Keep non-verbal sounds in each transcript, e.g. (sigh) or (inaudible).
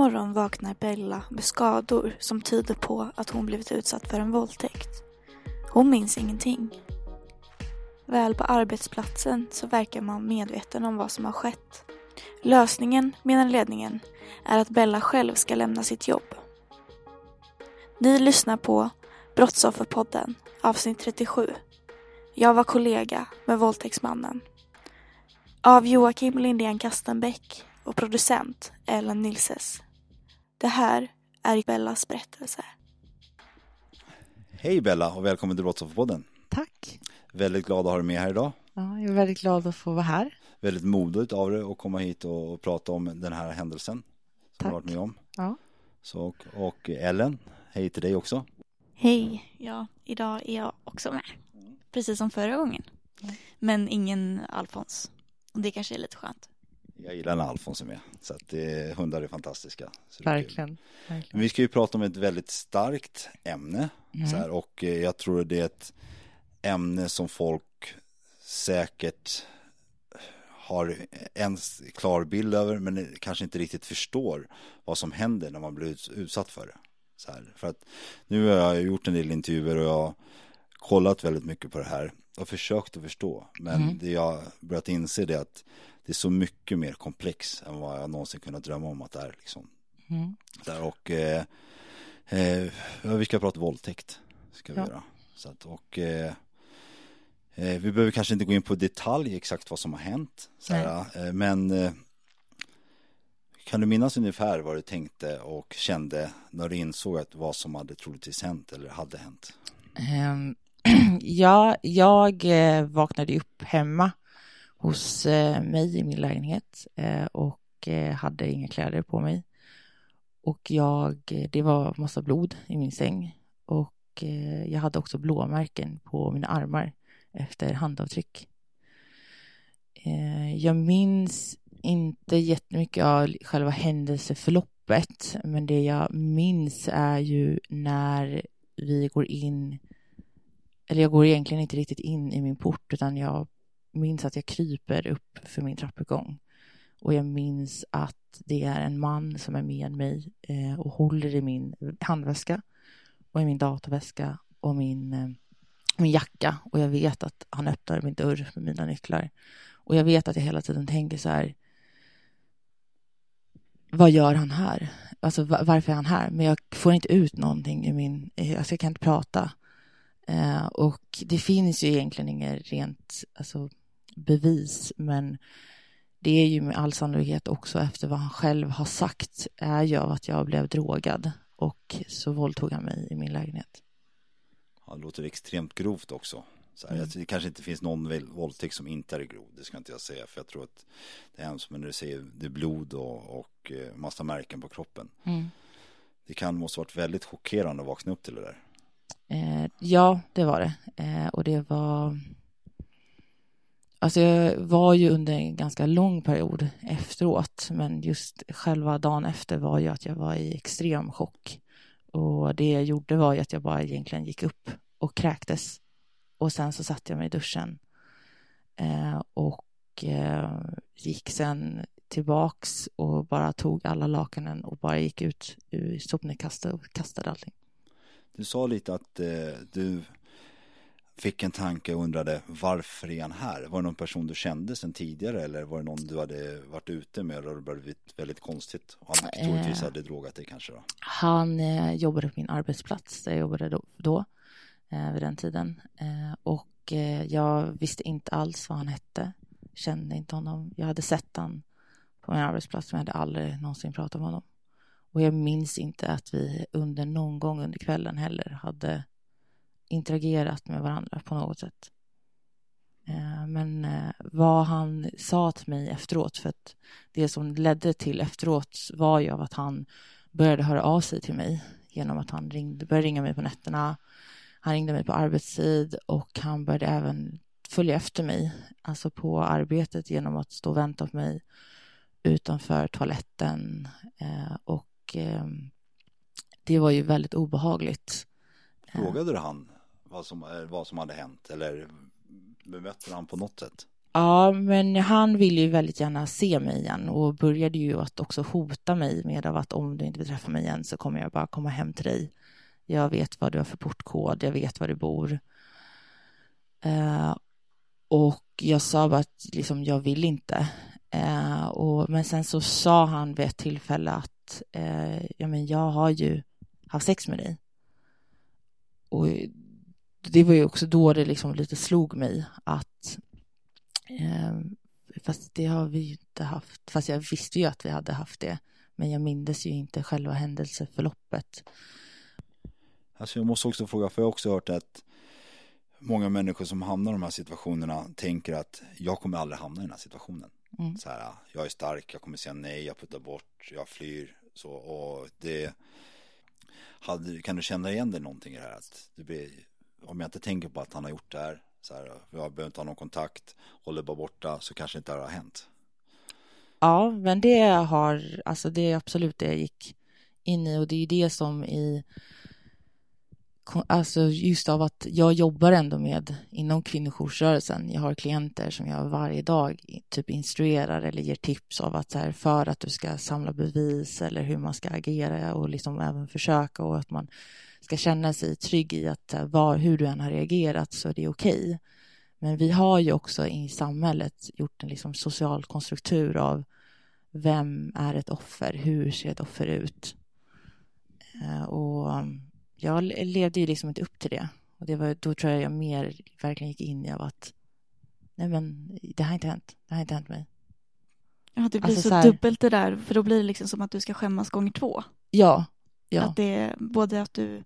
Morgon vaknar Bella med skador som tyder på att hon blivit utsatt för en våldtäkt. Hon minns ingenting. Väl på arbetsplatsen så verkar man medveten om vad som har skett. Lösningen, menar ledningen, är att Bella själv ska lämna sitt jobb. Ni lyssnar på Brottsofferpodden, avsnitt 37. Jag var kollega med våldtäktsmannen. Av Joakim Lindén Kastenbäck och producent Ellen Nilses. Det här är Bellas berättelse. Hej Bella och välkommen till Brottsofferpodden. Tack. Väldigt glad att ha dig med här idag. Ja, jag är väldigt glad att få vara här. Väldigt modigt av dig att komma hit och prata om den här händelsen som Tack. du varit med om. Ja. Så, och, och Ellen, hej till dig också. Hej, ja, idag är jag också med. Precis som förra gången. Men ingen Alfons. Och det kanske är lite skönt. Jag gillar när Alfons är med. Så att det, hundar är fantastiska. Är kul. Verkligen. Men Verkligen. vi ska ju prata om ett väldigt starkt ämne. Mm. Så här, och eh, jag tror det är ett ämne som folk säkert har en klar bild över men kanske inte riktigt förstår vad som händer när man blir uts- utsatt för det. Så här, för att nu har jag gjort en del intervjuer och jag har kollat väldigt mycket på det här och försökt att förstå. Men Mm. det jag börjat inse det är att det är så mycket mer komplex än vad jag någonsin kunnat drömma om att det är. Liksom. Mm. Där och eh, eh, vi ska prata våldtäkt. Ska vi Ja. göra. Så att, och eh, eh, vi behöver kanske inte gå in på detalj exakt vad som har hänt. Så här, eh, men eh, kan du minnas ungefär vad du tänkte och kände när du insåg att vad som hade troligtvis hänt eller hade hänt? Ehm, (clears throat) ja, jag vaknade upp hemma hos eh, mig i min lägenhet eh, och eh, hade inga kläder på mig. Och jag, det var massa blod i min säng och jag hade också blåmärken på mina armar efter handavtryck. Jag minns inte jättemycket av själva händelseförloppet, men det jag minns är ju när vi går in, eller jag går egentligen inte riktigt in i min port, utan jag minns att jag kryper upp för min trappuppgång. Och jag minns att det är en man som är med mig eh, och håller i min handväska och i min datorväska och min, eh, min jacka. Och jag vet att han öppnar min dörr med mina nycklar. Och jag vet att jag hela tiden tänker så här. Vad gör han här? Alltså varför är han här? Men jag får inte ut någonting i min, alltså jag kan inte prata. Eh, och det finns ju egentligen inget rent alltså, bevis, men det är ju med all sannolikhet också efter vad han själv har sagt är ju av att jag blev drogad och så våldtog han mig i min lägenhet. Ja, det låter extremt grovt också. Så här, Mm. jag- Det kanske inte finns någon våldtäkt som inte är grov, det ska inte jag säga. För jag tror att det är hemskt, men när du säger det är blod och, och eh, massa märken på kroppen. Det kan måste varit väldigt chockerande att vakna upp till det där. Eh, ja, det var det. Eh, och det var... Alltså jag var ju under en ganska lång period efteråt, men just själva dagen efter var ju att jag var i extrem chock. Och det jag gjorde var ju att jag bara egentligen gick upp och kräktes. Och sen så satte jag mig i duschen. Eh, och eh, gick sen tillbaks och bara tog alla lakanen och bara gick ut ur sopnedkastet och kastade allting. Du sa lite att eh, du fick en tanke och undrade varför är han här? Var det någon person du kände sedan tidigare eller var det någon du hade varit ute med och det började bli väldigt konstigt? Och han troligtvis hade drogat dig kanske då? Han eh, jobbade på min arbetsplats där jag jobbade då, då eh, vid den tiden eh, och eh, jag visste inte alls vad han hette, kände inte honom. Jag hade sett han på min arbetsplats men jag hade aldrig någonsin pratat med honom. Och jag minns inte att vi under någon gång under kvällen heller hade interagerat med varandra på något sätt. Eh, men eh, vad han sa till mig efteråt, för att det som ledde till efteråt var ju av att han började höra av sig till mig genom att han ringde, började ringa mig på nätterna. Han ringde mig på arbetstid och han började även följa efter mig, alltså på arbetet genom att stå och vänta på mig utanför toaletten eh, och ehm, det var ju väldigt obehagligt. Frågade du han vad som, eh, vad som hade hänt eller bemötte han på något sätt? Ja, men han ville ju väldigt gärna se mig igen och började ju att också hota mig med av att om du inte vill träffa mig igen så kommer jag bara komma hem till dig. Jag vet vad du har för portkod, jag vet var du bor. Uh, och jag sa bara att liksom, jag vill inte. Uh, och, men sen så sa han vid ett tillfälle att uh, ja, men jag har ju haft sex med dig. Och det var ju också då det liksom lite slog mig att eh, fast det har vi ju inte haft, fast jag visste ju att vi hade haft det, men jag mindes ju inte själva händelseförloppet. Alltså jag måste också fråga, för jag har också hört att många människor som hamnar i de här situationerna tänker att jag kommer aldrig hamna i den här situationen. Mm. Så här, jag är stark, jag kommer säga nej, jag puttar bort, jag flyr. Så, och det, hade, kan du känna igen dig någonting i det här? Att det blir om jag inte tänker på att han har gjort det här, så här, jag behöver inte ha någon kontakt, håller bara borta, så kanske inte det har hänt. Ja, men det har, alltså det är absolut det jag gick in i och det är det som i, alltså just av att jag jobbar ändå med inom kvinnojoursrörelsen. Jag har klienter som jag varje dag typ instruerar eller ger tips av att så här, för att du ska samla bevis eller hur man ska agera och liksom även försöka och att man ska känna sig trygg i att eh, var, hur du än har reagerat så är det okej. Okay. Men vi har ju också i samhället gjort en liksom social konstruktur av vem är ett offer? Hur ser ett offer ut? Eh, och um, jag levde ju liksom inte upp till det. Och det var, då tror jag jag mer verkligen gick in i av att nej men det har inte hänt. Det har inte hänt mig. Ja, det blir alltså, så, så här, dubbelt det där, för då blir det liksom som att du ska skämmas gånger två. Ja, Ja. Att det, både att du,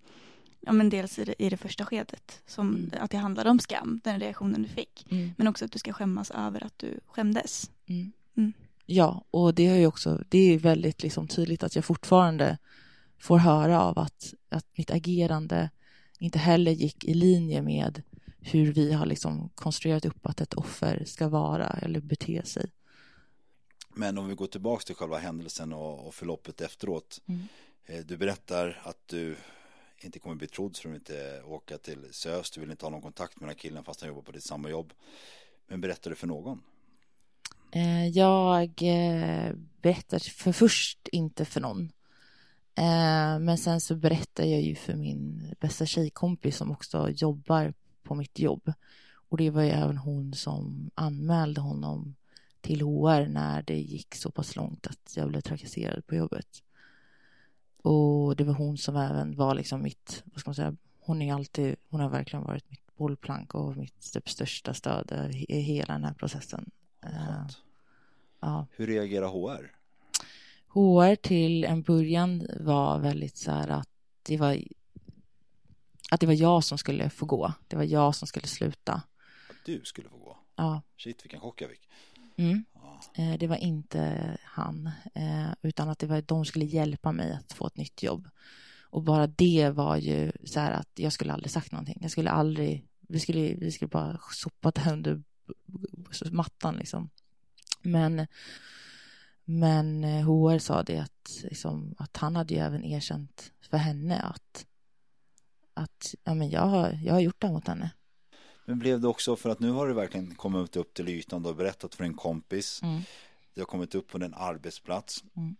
ja men dels i det, i det första skedet, som, mm. att det handlade om skam, den reaktionen du fick, mm. men också att du ska skämmas över att du skämdes. Mm. mm. Ja, och det är ju också, det är väldigt liksom tydligt att jag fortfarande får höra av att, att mitt agerande inte heller gick i linje med hur vi har liksom konstruerat upp att ett offer ska vara eller bete sig. Men om vi går tillbaka till själva händelsen och, och förloppet efteråt. Mm. Eh, du berättar att du inte kommer bli trodd så du vill inte åka till SÖS. Du vill inte ha någon kontakt med den här killen fast han jobbar på ditt samma jobb. Men berättar du för någon? Eh, jag eh, berättar för först inte för någon. Men sen så berättar jag ju för min bästa tjejkompis som också jobbar på mitt jobb. Och det var ju även hon som anmälde honom till HR när det gick så pass långt att jag blev trakasserad på jobbet. Och det var hon som även var liksom mitt, vad ska man säga, hon är alltid, hon har verkligen varit mitt bollplank och mitt typ största stöd i hela den här processen. Uh, ja. Hur reagerar HR? HR till en början var väldigt så här att det var att det var jag som skulle få gå. Det var jag som skulle sluta. Att du skulle få gå? Ja. Shit, vilken chock jag fick. Mm. Eh, det var inte han, eh, utan att det var, de skulle hjälpa mig att få ett nytt jobb. Och bara det var ju så här att jag skulle aldrig sagt någonting. Jag skulle aldrig, vi skulle, vi skulle bara sopa det under mattan liksom. Men, men eh, HR sa det att, liksom, att han hade ju även erkänt för henne att, att ja, men jag, har, jag har gjort det mot henne. Men blev det också för att nu har du verkligen kommit upp till ytan, du har berättat för en kompis, mm. det har kommit upp på en arbetsplats. Mm.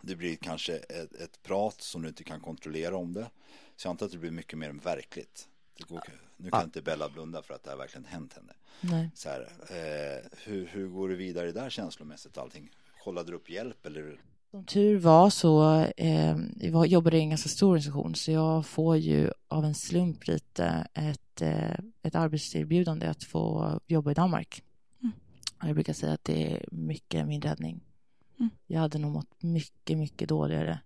Det blir kanske ett, ett, prat som du inte kan kontrollera om det. Så jag antar att det blir mycket mer verkligt. Går, nu kan ja. inte Bella blunda för att det har verkligen hänt henne. Nej. Så här, eh, hur, hur går du vidare där känslomässigt allting? Kollade du upp hjälp eller? Som tur var så eh, jag jobbade i en ganska stor organisation så jag får ju av en slump lite ett, eh, ett arbetserbjudande att få jobba i Danmark. Mm. Jag brukar säga att det är mycket min räddning. Mm. Jag hade nog mått mycket, mycket dåligare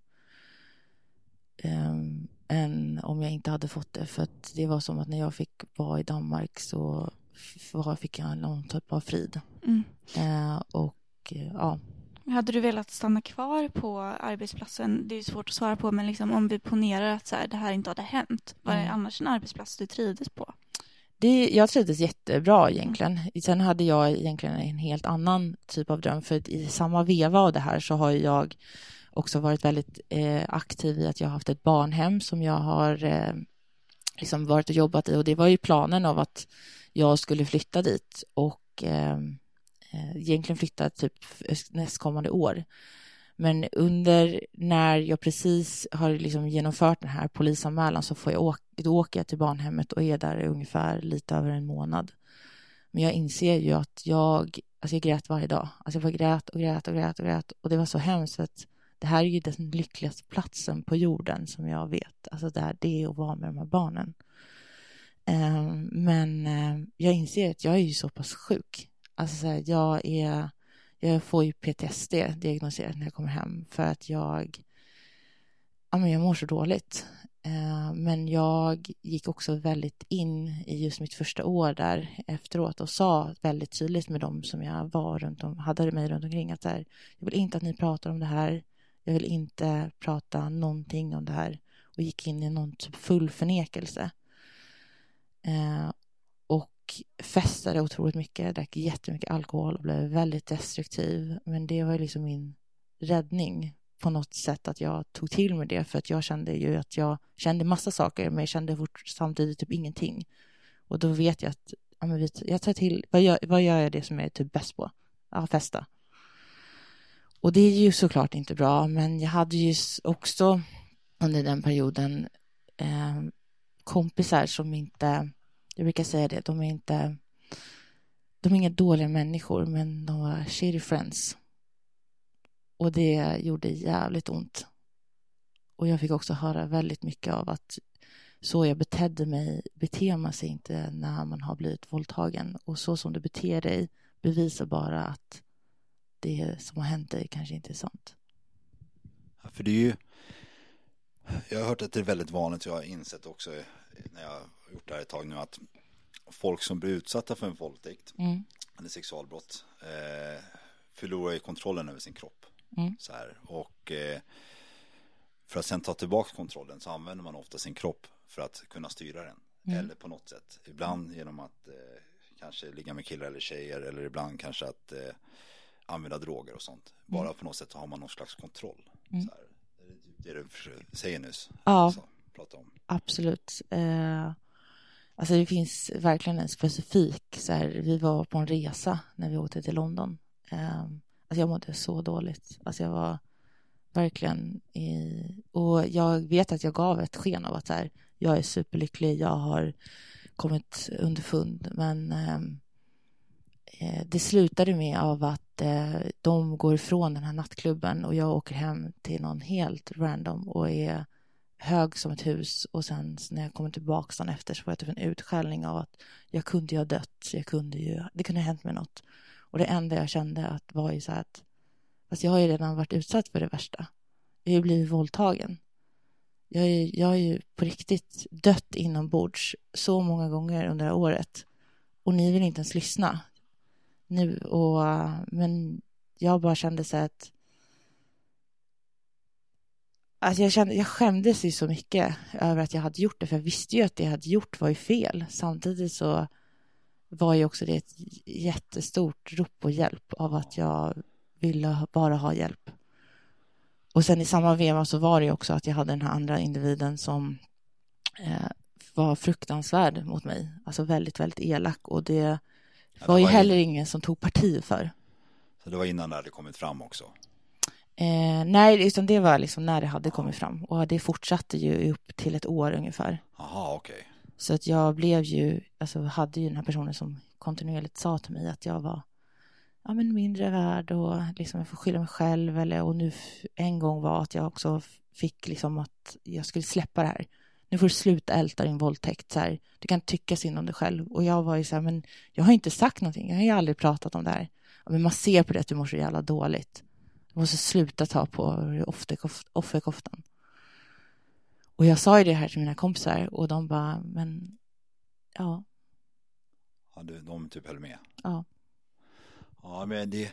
um, än om jag inte hade fått det. För att det var som att när jag fick vara i Danmark så fick jag någon typ av frid. Mm. Uh, och ja. Hade du velat stanna kvar på arbetsplatsen? Det är svårt att svara på, men liksom, om vi ponerar att så här, det här inte hade hänt, var det mm. annars en arbetsplats du trivdes på? Det, jag trivdes jättebra egentligen. Sen hade jag egentligen en helt annan typ av dröm, för i samma veva av det här så har jag också varit väldigt eh, aktiv i att jag har haft ett barnhem som jag har eh, liksom varit och jobbat i och det var ju planen av att jag skulle flytta dit och eh Eh, egentligen flytta typ nästkommande år. Men under när jag precis har liksom genomfört den här polisanmälan så får jag åka, då åker jag till barnhemmet och är där i ungefär lite över en månad. Men jag inser ju att jag, alltså jag grät varje dag. Alltså jag bara grät och grät och grät och grät och det var så hemskt att det här är ju den lyckligaste platsen på jorden som jag vet. Alltså där det är att vara med de här barnen. Ehm, men eh, jag inser att jag är ju så pass sjuk. Alltså jag är, jag får ju PTSD diagnostiserat när jag kommer hem för att jag, ja men jag mår så dåligt. Eh, men jag gick också väldigt in i just mitt första år där efteråt och sa väldigt tydligt med dem som jag var runt om, hade mig runt omkring att här, jag vill inte att ni pratar om det här. Jag vill inte prata någonting om det här och gick in i någon typ full förnekelse. Eh, och festade otroligt mycket, drack jättemycket alkohol och blev väldigt destruktiv. Men det var liksom min räddning på något sätt att jag tog till mig det för att jag kände ju att jag kände massa saker men jag kände samtidigt typ ingenting. Och då vet jag att ja, men jag tar till, vad gör, vad gör jag det som jag är typ bäst på? Ja, festa. Och det är ju såklart inte bra, men jag hade ju också under den perioden eh, kompisar som inte, jag brukar säga det, de är inte, de är inga dåliga människor, men de var shitty friends. Och det gjorde jävligt ont. Och jag fick också höra väldigt mycket av att så jag betedde mig beter man sig inte när man har blivit våldtagen. Och så som du beter dig bevisar bara att det som har hänt dig kanske inte är sant. Ja, för det är ju, jag har hört att det är väldigt vanligt, jag har insett också när jag har gjort det här ett tag nu att folk som blir utsatta för en våldtäkt mm. eller sexualbrott eh, förlorar ju kontrollen över sin kropp. Mm. Så här. Och eh, för att sen ta tillbaka kontrollen så använder man ofta sin kropp för att kunna styra den. Mm. Eller på något sätt. Ibland genom att eh, kanske ligga med killar eller tjejer eller ibland kanske att eh, använda droger och sånt. Bara mm. på något sätt har man någon slags kontroll. Mm. Så här, det du säger nyss. Ja, prata om. absolut. Eh, alltså det finns verkligen en specifik, så här, vi var på en resa när vi åkte till London. Eh, alltså jag mådde så dåligt. Alltså jag var verkligen i, och jag vet att jag gav ett sken av att så här, jag är superlycklig, jag har kommit underfund, men ehm, eh, det slutade med av att eh, de går ifrån den här nattklubben och jag åker hem till någon helt random och är hög som ett hus och sen när jag kommer tillbaka dagen efter så får jag typ en utskällning av att jag kunde ju ha dött, jag kunde ju, det kunde ha hänt mig något. Och det enda jag kände att var ju så här att, fast jag har ju redan varit utsatt för det värsta. Jag har ju blivit våldtagen. Jag, är, jag har ju på riktigt dött inombords så många gånger under det här året. Och ni vill inte ens lyssna nu och men jag bara kände så att Alltså jag, kände, jag skämdes ju så mycket över att jag hade gjort det, för jag visste ju att det jag hade gjort var ju fel. Samtidigt så var ju också det ett jättestort rop på hjälp av att jag ville bara ha hjälp. Och sen i samma veva så var det också att jag hade den här andra individen som eh, var fruktansvärd mot mig, alltså väldigt, väldigt elak och det ja, var ju var heller in... ingen som tog parti för. Så det var innan det hade kommit fram också? Eh, nej, utan det var liksom när det hade kommit fram och det fortsatte ju upp till ett år ungefär. Okej. Okay. Så att jag blev ju, alltså hade ju den här personen som kontinuerligt sa till mig att jag var ja, men mindre värd och liksom jag får skylla mig själv eller och nu en gång var att jag också fick liksom att jag skulle släppa det här. Nu får du sluta älta din våldtäkt så här. Du kan tycka synd om dig själv och jag var ju så här, men jag har inte sagt någonting. Jag har ju aldrig pratat om det här. Men man ser på det att du mår så jävla dåligt. Du måste sluta ta på offerkoftan. Och jag sa ju det här till mina kompisar och de bara, men ja. Ja, du, de typ höll med? Ja. Ja, men det...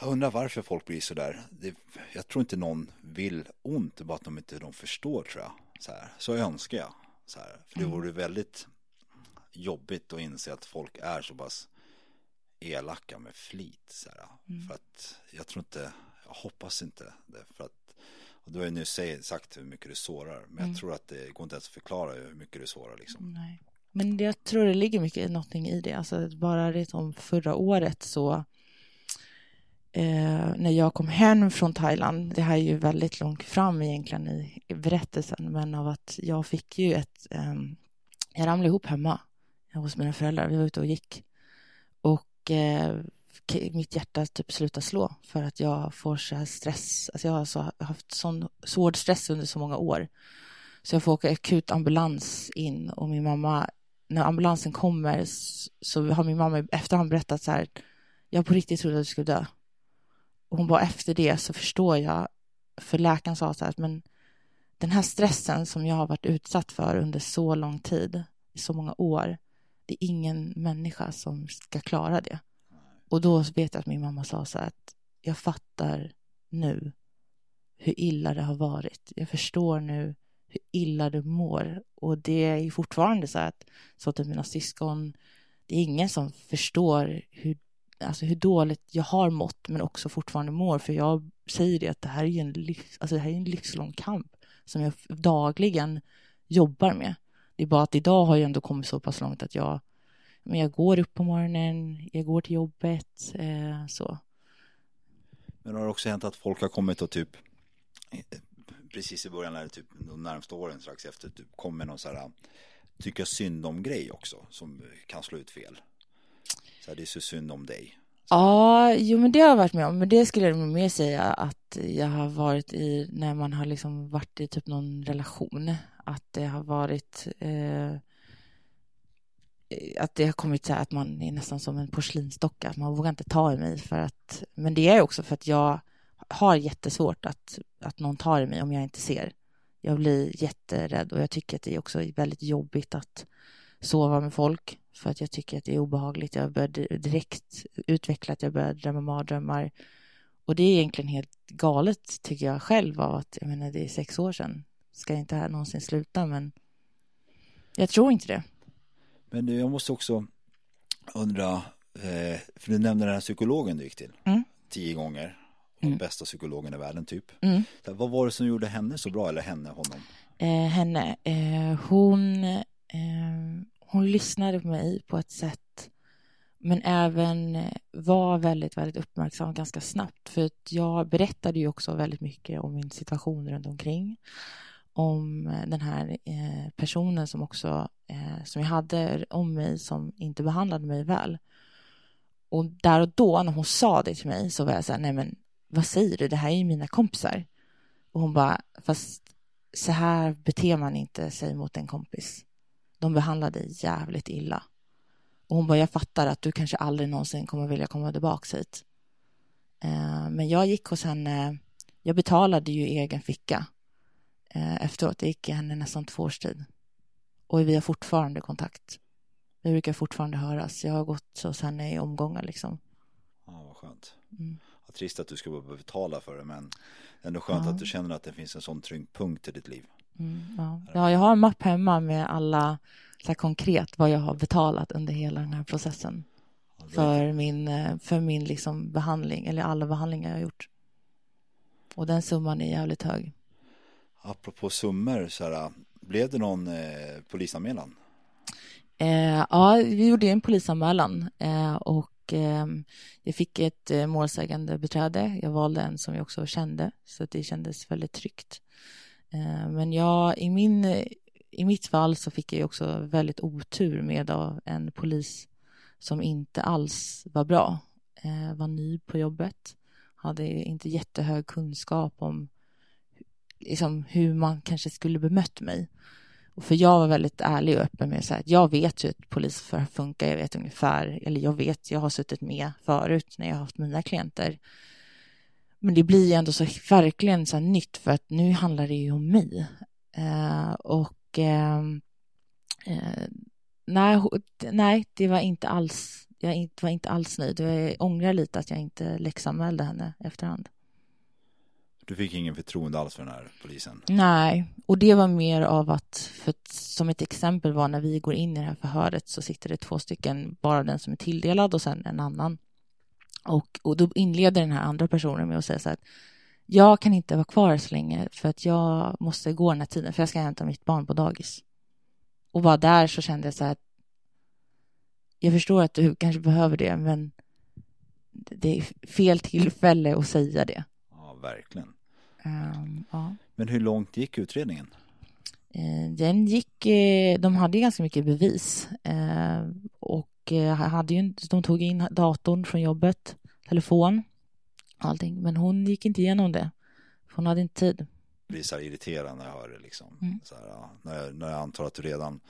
Jag undrar varför folk blir så där. Det, jag tror inte någon vill ont, bara att de inte de förstår tror jag. Så, här. så önskar jag. Så här. För det mm. vore väldigt jobbigt att inse att folk är så pass elaka med flit. Så här. Mm. För att jag tror inte, jag hoppas inte det. För att, och du har ju nu sagt hur mycket du sårar. Men mm. jag tror att det går inte ens att förklara hur mycket du sårar liksom. Nej. Men jag tror det ligger mycket någonting i det. Alltså bara det om förra året så eh, när jag kom hem från Thailand, det här är ju väldigt långt fram egentligen i, berättelsen, men av att jag fick ju ett, eh, jag ramlade ihop hemma hos mina föräldrar, vi var ute och gick och eh, mitt hjärta typ slutar slå för att jag får så här stress, alltså jag har så, haft sån svår stress under så många år. Så jag får åka akut ambulans in och min mamma när ambulansen kommer så har min mamma i efterhand berättat så här, jag på riktigt trodde att du skulle dö. Och hon bara efter det så förstår jag, för läkaren sa så här, men den här stressen som jag har varit utsatt för under så lång tid, i så många år, det är ingen människa som ska klara det. Och då vet jag att min mamma sa så här att jag fattar nu hur illa det har varit. Jag förstår nu hur illa du mår. Och det är fortfarande så att, så till mina syskon, det är ingen som förstår hur, alltså hur dåligt jag har mått, men också fortfarande mår. För jag säger det att det här är en, livs, alltså det här är en livslång kamp som jag dagligen jobbar med. Det är bara att idag har jag ändå kommit så pass långt att jag, men jag går upp på morgonen, jag går till jobbet, eh, så. Men har det också hänt att folk har kommit och typ precis i början, eller typ de närmsta åren strax efter, typ kommer någon så här tycka synd om grej också som kan slå ut fel. Så här, det är så synd om dig. Så. Ja, jo men det har jag varit med om, men det skulle jag mer säga att jag har varit i när man har liksom varit i typ någon relation. Att det har varit eh, att det har kommit så här att man är nästan som en porslinsdocka, man vågar inte ta i mig för att, men det är också för att jag har jättesvårt att, att någon tar i mig om jag inte ser. Jag blir jätterädd och jag tycker att det är också väldigt jobbigt att sova med folk för att jag tycker att det är obehagligt. Jag börjar direkt utveckla att jag börjar drömma mardrömmar och det är egentligen helt galet tycker jag själv av att jag menar det är sex år sedan. Ska inte det här någonsin sluta men jag tror inte det. Men jag måste också undra, eh, för du nämnde den här psykologen du gick till mm. tio gånger mm. bästa psykologen i världen typ. Mm. vad var det som gjorde henne så bra, eller henne, honom? Eh, henne, eh, hon, eh, hon lyssnade på mig på ett sätt men även var väldigt, väldigt uppmärksam ganska snabbt. För jag berättade ju också väldigt mycket om min situation runt omkring. Om eh, den här eh, personen som också, eh, som jag hade om mig som inte behandlade mig väl. Och där och då när hon sa det till mig så var jag så här, nej men vad säger du, det här är ju mina kompisar. Och hon bara, fast så här beter man inte sig mot en kompis. De behandlar dig jävligt illa. Och hon bara, jag fattar att du kanske aldrig någonsin kommer vilja komma tillbaka hit. Eh, men jag gick hos henne, jag betalade ju egen ficka efteråt. Det gick i henne nästan två års tid. Och vi har fortfarande kontakt. Vi brukar fortfarande höras. Jag har gått hos henne i omgångar liksom. Ja, vad skönt. Mm trist att du ska behöva betala för det men ändå skönt ja. att du känner att det finns en sån trygg punkt i ditt liv. Mm, ja. ja, jag har en mapp hemma med alla så konkret vad jag har betalat under hela den här processen för min, eh, för min liksom behandling, eller alla behandlingar jag har gjort. Och den summan är jävligt hög. Apropå summor, så här, blev det någon eh, polisanmälan? Eh, ja, vi gjorde en polisanmälan eh, och eh, jag fick ett eh, målsägande beträde. Jag valde en som jag också kände, så det kändes väldigt tryggt. Eh, men jag, i, min, i mitt fall så fick jag också väldigt otur med en polis som inte alls var bra. Eh, var ny på jobbet, hade inte jättehög kunskap om liksom, hur man kanske skulle bemött mig. Och för jag var väldigt ärlig och öppen med att jag vet hur ett polisförhör funkar, jag vet ungefär, eller jag vet, jag har suttit med förut när jag har haft mina klienter. Men det blir ändå så verkligen så nytt för att nu handlar det ju om mig. Eh, och eh, eh, nej, nej, det var inte alls, jag var inte alls nöjd. Jag ångrar lite att jag inte läxanmälde henne efterhand. Du fick ingen förtroende alls för den här polisen? Nej, och det var mer av att, för att, som ett exempel var när vi går in i det här förhöret så sitter det två stycken, bara den som är tilldelad och sen en annan. Och, och då inleder den här andra personen med att säga så här att jag kan inte vara kvar så länge för att jag måste gå den här tiden för jag ska hämta mitt barn på dagis. Och bara där så kände jag så här att jag förstår att du kanske behöver det men det är fel tillfälle att säga det. Ja, verkligen. Um, ja. Men hur långt gick utredningen? Uh, den gick, uh, de hade ganska mycket bevis uh, och hade ju, de tog in datorn från jobbet, telefon, allting, men hon gick inte igenom det. Hon hade inte tid. Det blir så här irriterande när jag hör det liksom. Mm. Här, ja, när, jag, när jag antar att du redan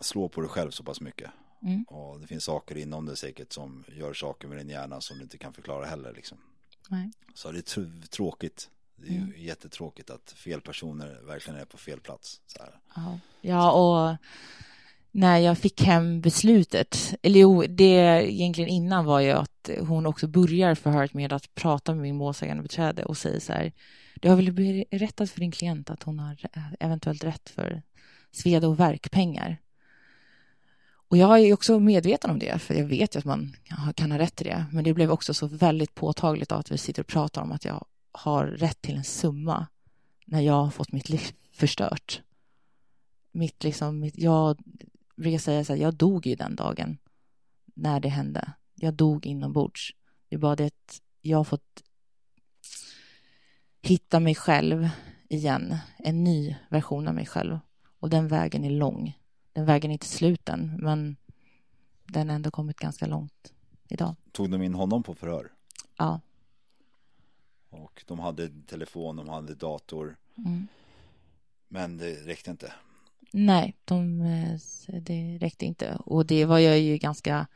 slår på dig själv så pass mycket. Mm. Och det finns saker inom dig säkert som gör saker med din hjärna som du inte kan förklara heller liksom. Nej. Så det är tråkigt. Det är ju Mm. jättetråkigt att fel personer verkligen är på fel plats. Ja. och när jag fick hem beslutet, eller jo, det egentligen innan var ju att hon också börjar förhöret med att prata med min målsägande beträde och säger så här, det har väl berättat för din klient att hon har eventuellt rätt för sveda och verkpengar. Och jag är också medveten om det, för jag vet ju att man kan ha rätt till det. Men det blev också så väldigt påtagligt av att vi sitter och pratar om att jag har rätt till en summa när jag har fått mitt liv förstört. Mitt liksom, mitt, jag brukar säga så här, jag dog ju den dagen när det hände. Jag dog inombords. Det är bara det att jag har fått hitta mig själv igen, en ny version av mig själv. Och den vägen är lång den vägen är inte slut än, men den har ändå kommit ganska långt idag. Tog de in honom på förhör? Ja. Och de hade telefon, de hade dator. Mm. Men det räckte inte. Nej, de, eh, det räckte inte. Och det var jag ju ganska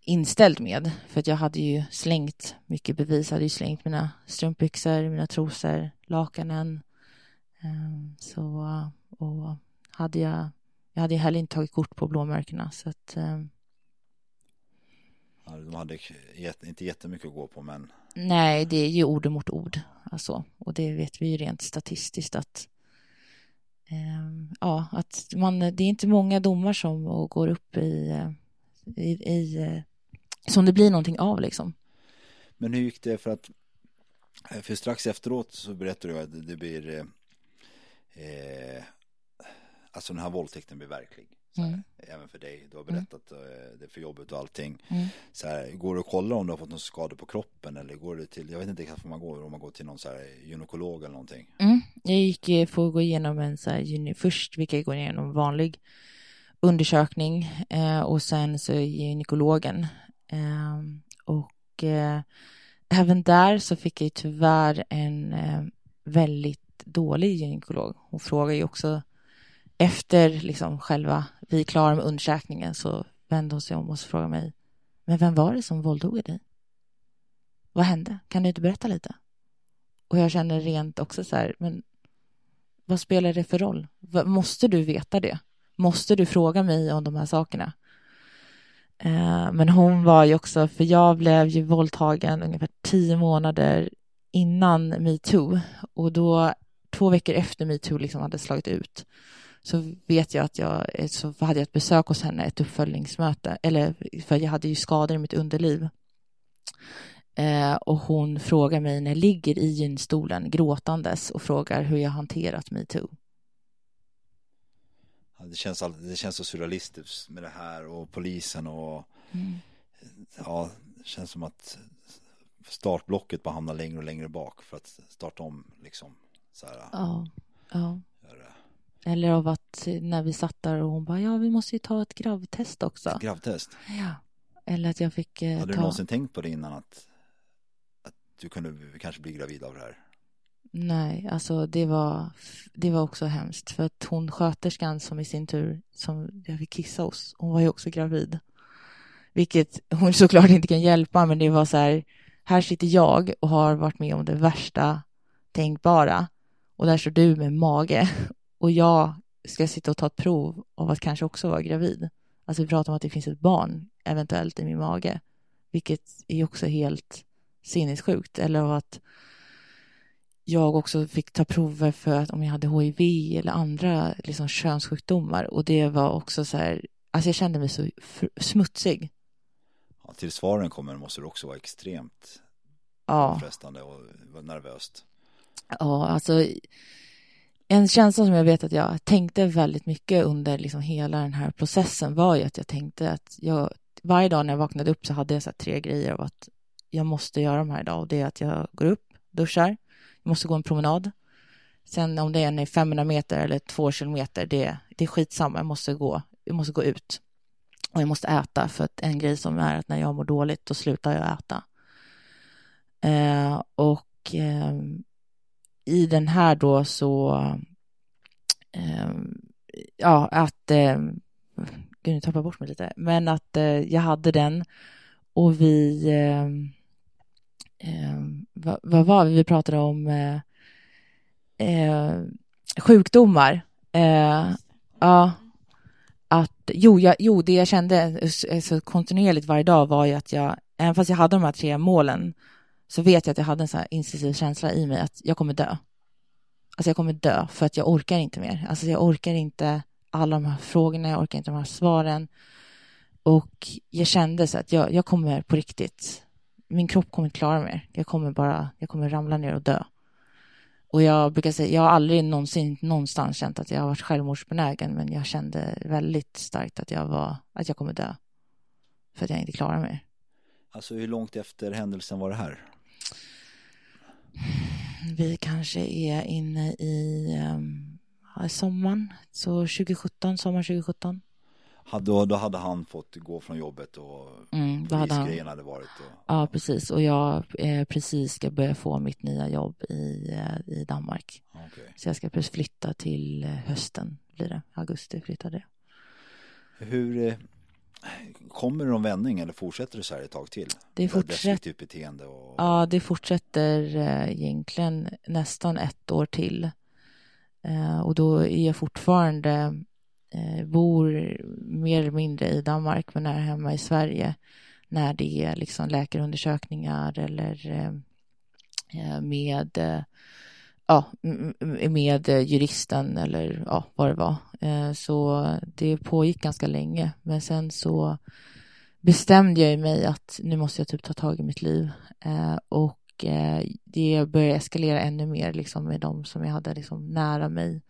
inställd med. För att jag hade ju slängt mycket bevis. Jag hade ju slängt mina strumpbyxor, mina trosor, lakanen. Ehm, så, och hade jag jag hade heller inte tagit kort på blåmärkena så att eh... ja, De hade inte jättemycket att gå på men Nej, det är ju ord mot ord alltså. och det vet vi ju rent statistiskt att eh, ja, att man, det är inte många domar som går upp i, eh, i, i eh, som det blir någonting av liksom. Men hur gick det för att för strax efteråt så berättade du att det blir eh, alltså den här våldtäkten blir verklig. Här, mm. Även för dig, du har berättat mm. det för jobbet och allting. Mm. Så här, går det att kolla om du har fått någon skada på kroppen eller går det till, jag vet inte exakt man går, om man går till någon så här gynekolog eller någonting. Mm. Jag gick, eh, får gå igenom en så här, först fick jag gå igenom vanlig undersökning eh, och sen så gynekologen. Eh, och även där så fick jag tyvärr en väldigt dålig gynekolog. Hon frågar ju också efter liksom själva, vi är klara med undersökningen så vände hon sig om och frågade mig, men vem var det som våldtog dig? Vad hände? Kan du inte berätta lite? Och jag känner rent också så här, men vad spelar det för roll? Måste du veta det? Måste du fråga mig om de här sakerna? Eh, men hon var ju också, för jag blev ju våldtagen ungefär tio månader innan metoo och då två veckor efter metoo liksom hade slagit ut så vet jag att jag, så hade jag ett besök hos henne, ett uppföljningsmöte, eller för jag hade ju skador i mitt underliv. Eh, och hon frågar mig när jag ligger i gynstolen gråtandes och frågar hur jag hanterat metoo. Ja, det, känns all, det känns så surrealistiskt med det här och polisen och mm. ja, det känns som att startblocket bara hamnar längre och längre bak för att starta om liksom. Så här, ja, ja. Eller av att när vi satt där och hon bara, ja vi måste ju ta ett gravtest också. Ett gravtest? Ja. Eller att jag fick eh, Hade ta... du någonsin tänkt på det innan att, att du kunde kanske bli gravid av det här? Nej, alltså det var, det var också hemskt för att hon sköterskan som i sin tur som jag fick kissa hos, hon var ju också gravid. Vilket hon (laughs) såklart inte kan hjälpa, men det var så här, här sitter jag och har varit med om det värsta tänkbara och där står du med mage (laughs) och jag ska sitta och ta ett prov av att kanske också vara gravid. Alltså vi pratar om att det finns ett barn eventuellt i min mage, vilket är också helt sinnessjukt. Eller av att jag också fick ta prover för att om jag hade HIV eller andra liksom, könssjukdomar och det var också så här, alltså jag kände mig så smutsig. Ja, till svaren kommer måste det också vara extremt ja. frestande och nervöst. Ja, alltså en känsla som jag vet att jag tänkte väldigt mycket under liksom hela den här processen var ju att jag tänkte att jag varje dag när jag vaknade upp så hade jag så tre grejer av att jag måste göra de här idag och det är att jag går upp, duschar, jag måste gå en promenad. Sen om det är 500 meter eller 2 kilometer, det, det är skitsamma, jag måste gå, jag måste gå ut. Och jag måste äta, för att en grej som är att när jag mår dåligt, då slutar jag äta. Eh, och eh, i den här då så, eh, ja, att, eh, gud nu tappar jag bort mig lite, men att eh, jag hade den och vi, eh, eh, vad, vad, var vi, vi pratade om eh, eh, sjukdomar. Eh, ja, att, jo, jag, jo, det jag kände eh, så kontinuerligt varje dag var ju att jag, även fast jag hade de här tre målen, så vet jag att jag hade en sån här instinktiv känsla i mig att jag kommer dö. Alltså jag kommer dö för att jag orkar inte mer. Alltså jag orkar inte alla de här frågorna, jag orkar inte de här svaren. Och jag kände så att jag, jag kommer på riktigt, min kropp kommer inte klara mer. Jag kommer bara, jag kommer ramla ner och dö. Och jag brukar säga, jag har aldrig någonsin någonstans känt att jag har varit självmordsbenägen, men jag kände väldigt starkt att jag var, att jag kommer dö. För att jag inte klarar mer. Alltså hur långt efter händelsen var det här? Vi kanske är inne i um, sommaren, så 2017, sommar 2017. Då, då hade han fått gå från jobbet och mm, polisgrejen hade varit och... Ja, precis. Och jag eh, precis ska börja få mitt nya jobb i, eh, i Danmark. Okay. Så jag ska precis flytta till eh, hösten, blir det. Augusti flyttade jag. Hur, eh, Kommer det någon vändning eller fortsätter det så här ett tag till? Det fortsätter. beteende och... Ja, det fortsätter eh, egentligen nästan ett år till. Eh, och då är jag fortfarande, eh, bor mer eller mindre i Danmark men är hemma i Sverige när det är liksom läkarundersökningar eller med ja, med juristen eller ja, vad det var. Eh, så det pågick ganska länge. Men sen så bestämde jag mig att nu måste jag typ ta tag i mitt liv. Eh, och eh, det började eskalera ännu mer liksom med de som jag hade liksom nära mig.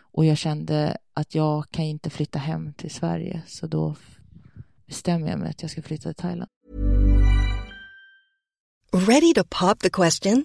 Och jag kände att jag kan inte flytta hem till Sverige. Så då bestämde jag mig att jag ska flytta till Thailand. Ready to pop the question?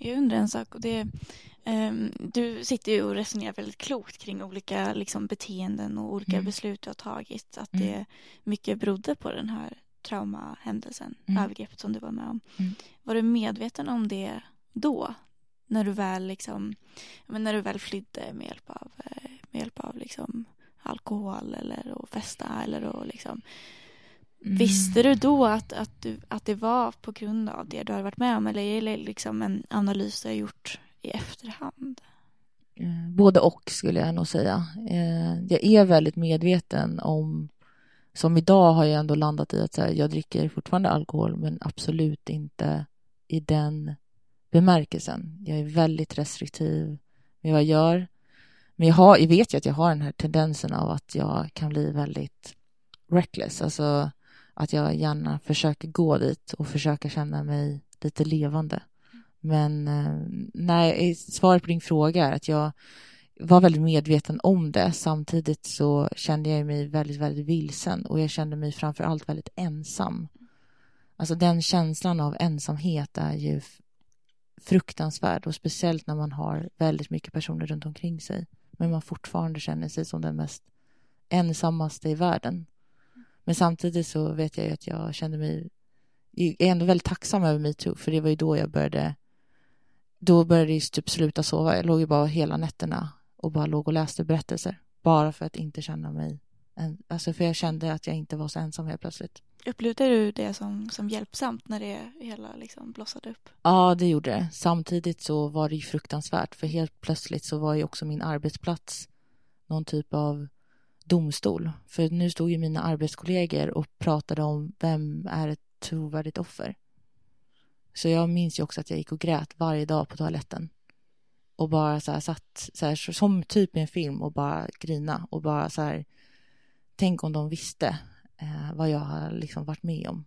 Jag undrar en sak och det um, Du sitter ju och resonerar väldigt klokt kring olika liksom, beteenden och olika Mm. beslut du har tagit. Att Mm. det mycket berodde på den här traumahändelsen, Mm. övergreppet som du var med om. Mm. Var du medveten om det då? När du väl liksom, men när du väl flydde med hjälp av, eh, med hjälp av liksom alkohol eller att festa eller att liksom Mm. Visste du då att, att, du, att det var på grund av det du hade varit med om eller är det liksom en analys du har gjort i efterhand? Eh, Både och skulle jag nog säga. Eh, Jag är väldigt medveten om, som idag har jag ändå landat i att här, jag dricker fortfarande alkohol men absolut inte i den bemärkelsen. Jag är väldigt restriktiv med vad jag gör. Men jag, har, jag vet ju att jag har den här tendensen av att jag kan bli väldigt reckless, alltså att jag gärna försöker gå dit och försöka känna mig lite levande. Men eh, nej, svaret på din fråga är att jag var väldigt medveten om det. Samtidigt så kände jag mig väldigt, väldigt vilsen och jag kände mig framför allt väldigt ensam. Alltså den känslan av ensamhet är ju fruktansvärd och speciellt när man har väldigt mycket personer runt omkring sig. Men man fortfarande känner sig som den mest ensammaste i världen. Men samtidigt så vet jag ju att jag kände mig jag är ändå väldigt tacksam över metoo för det var ju då jag började då började jag typ sluta sova. Jag låg ju bara hela nätterna och bara låg och läste berättelser. Bara för att inte känna mig... En, alltså för jag kände att jag inte var så ensam helt plötsligt. Upplevde du det som, som hjälpsamt när det hela liksom blossade upp? Ja, det gjorde det. Samtidigt så var det ju fruktansvärt för helt plötsligt så var ju också min arbetsplats någon typ av domstol. För nu stod ju mina arbetskollegor och pratade om vem är ett trovärdigt offer. Så jag minns ju också att jag gick och grät varje dag på toaletten. Och bara så här satt så här, som typ i en film och bara grina och bara så här. Tänk om de visste eh, vad jag har liksom varit med om.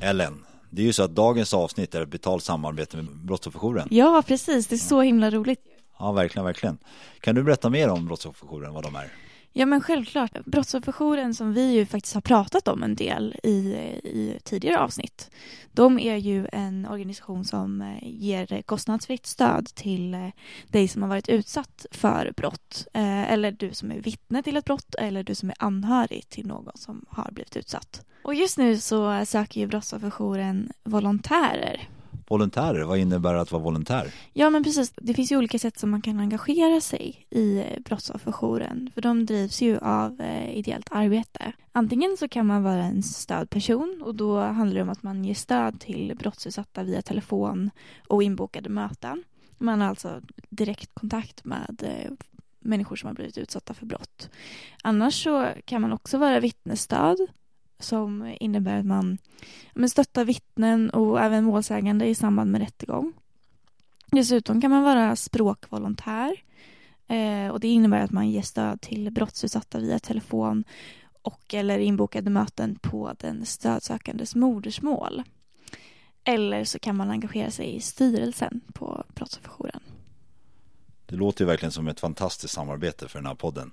Ellen, det är ju så att dagens avsnitt är ett betalt samarbete med Brottsofferjouren. Ja, precis. Det är så himla roligt. Ja, verkligen, verkligen. Kan du berätta mer om Brottsofferjouren, vad de är? Ja, men självklart. Brottsofferjouren som vi ju faktiskt har pratat om en del i, i tidigare avsnitt. De är ju en organisation som eh, ger kostnadsfritt stöd till eh, dig som har varit utsatt för brott. Eh, eller du som är vittne till ett brott eller du som är anhörig till någon som har blivit utsatt. Och just nu så söker ju Brottsofferjouren volontärer Volontärer, vad innebär det att vara volontär? Ja men precis, det finns ju olika sätt som man kan engagera sig i eh, Brottsofferjouren. För de drivs ju av eh, ideellt arbete. Antingen så kan man vara en stödperson och då handlar det om att man ger stöd till brottsutsatta via telefon och inbokade möten. Man har alltså direkt kontakt med eh, människor som har blivit utsatta för brott. Annars så kan man också vara vittnesstöd som innebär att man men stöttar vittnen och även målsägande i samband med rättegång. Dessutom kan man vara språkvolontär eh, och det innebär att man ger stöd till brottsutsatta via telefon och eller inbokade möten på den stödsökandes modersmål. Eller så kan man engagera sig i styrelsen på Brottsofferjouren. Det låter ju verkligen som ett fantastiskt samarbete för den här podden.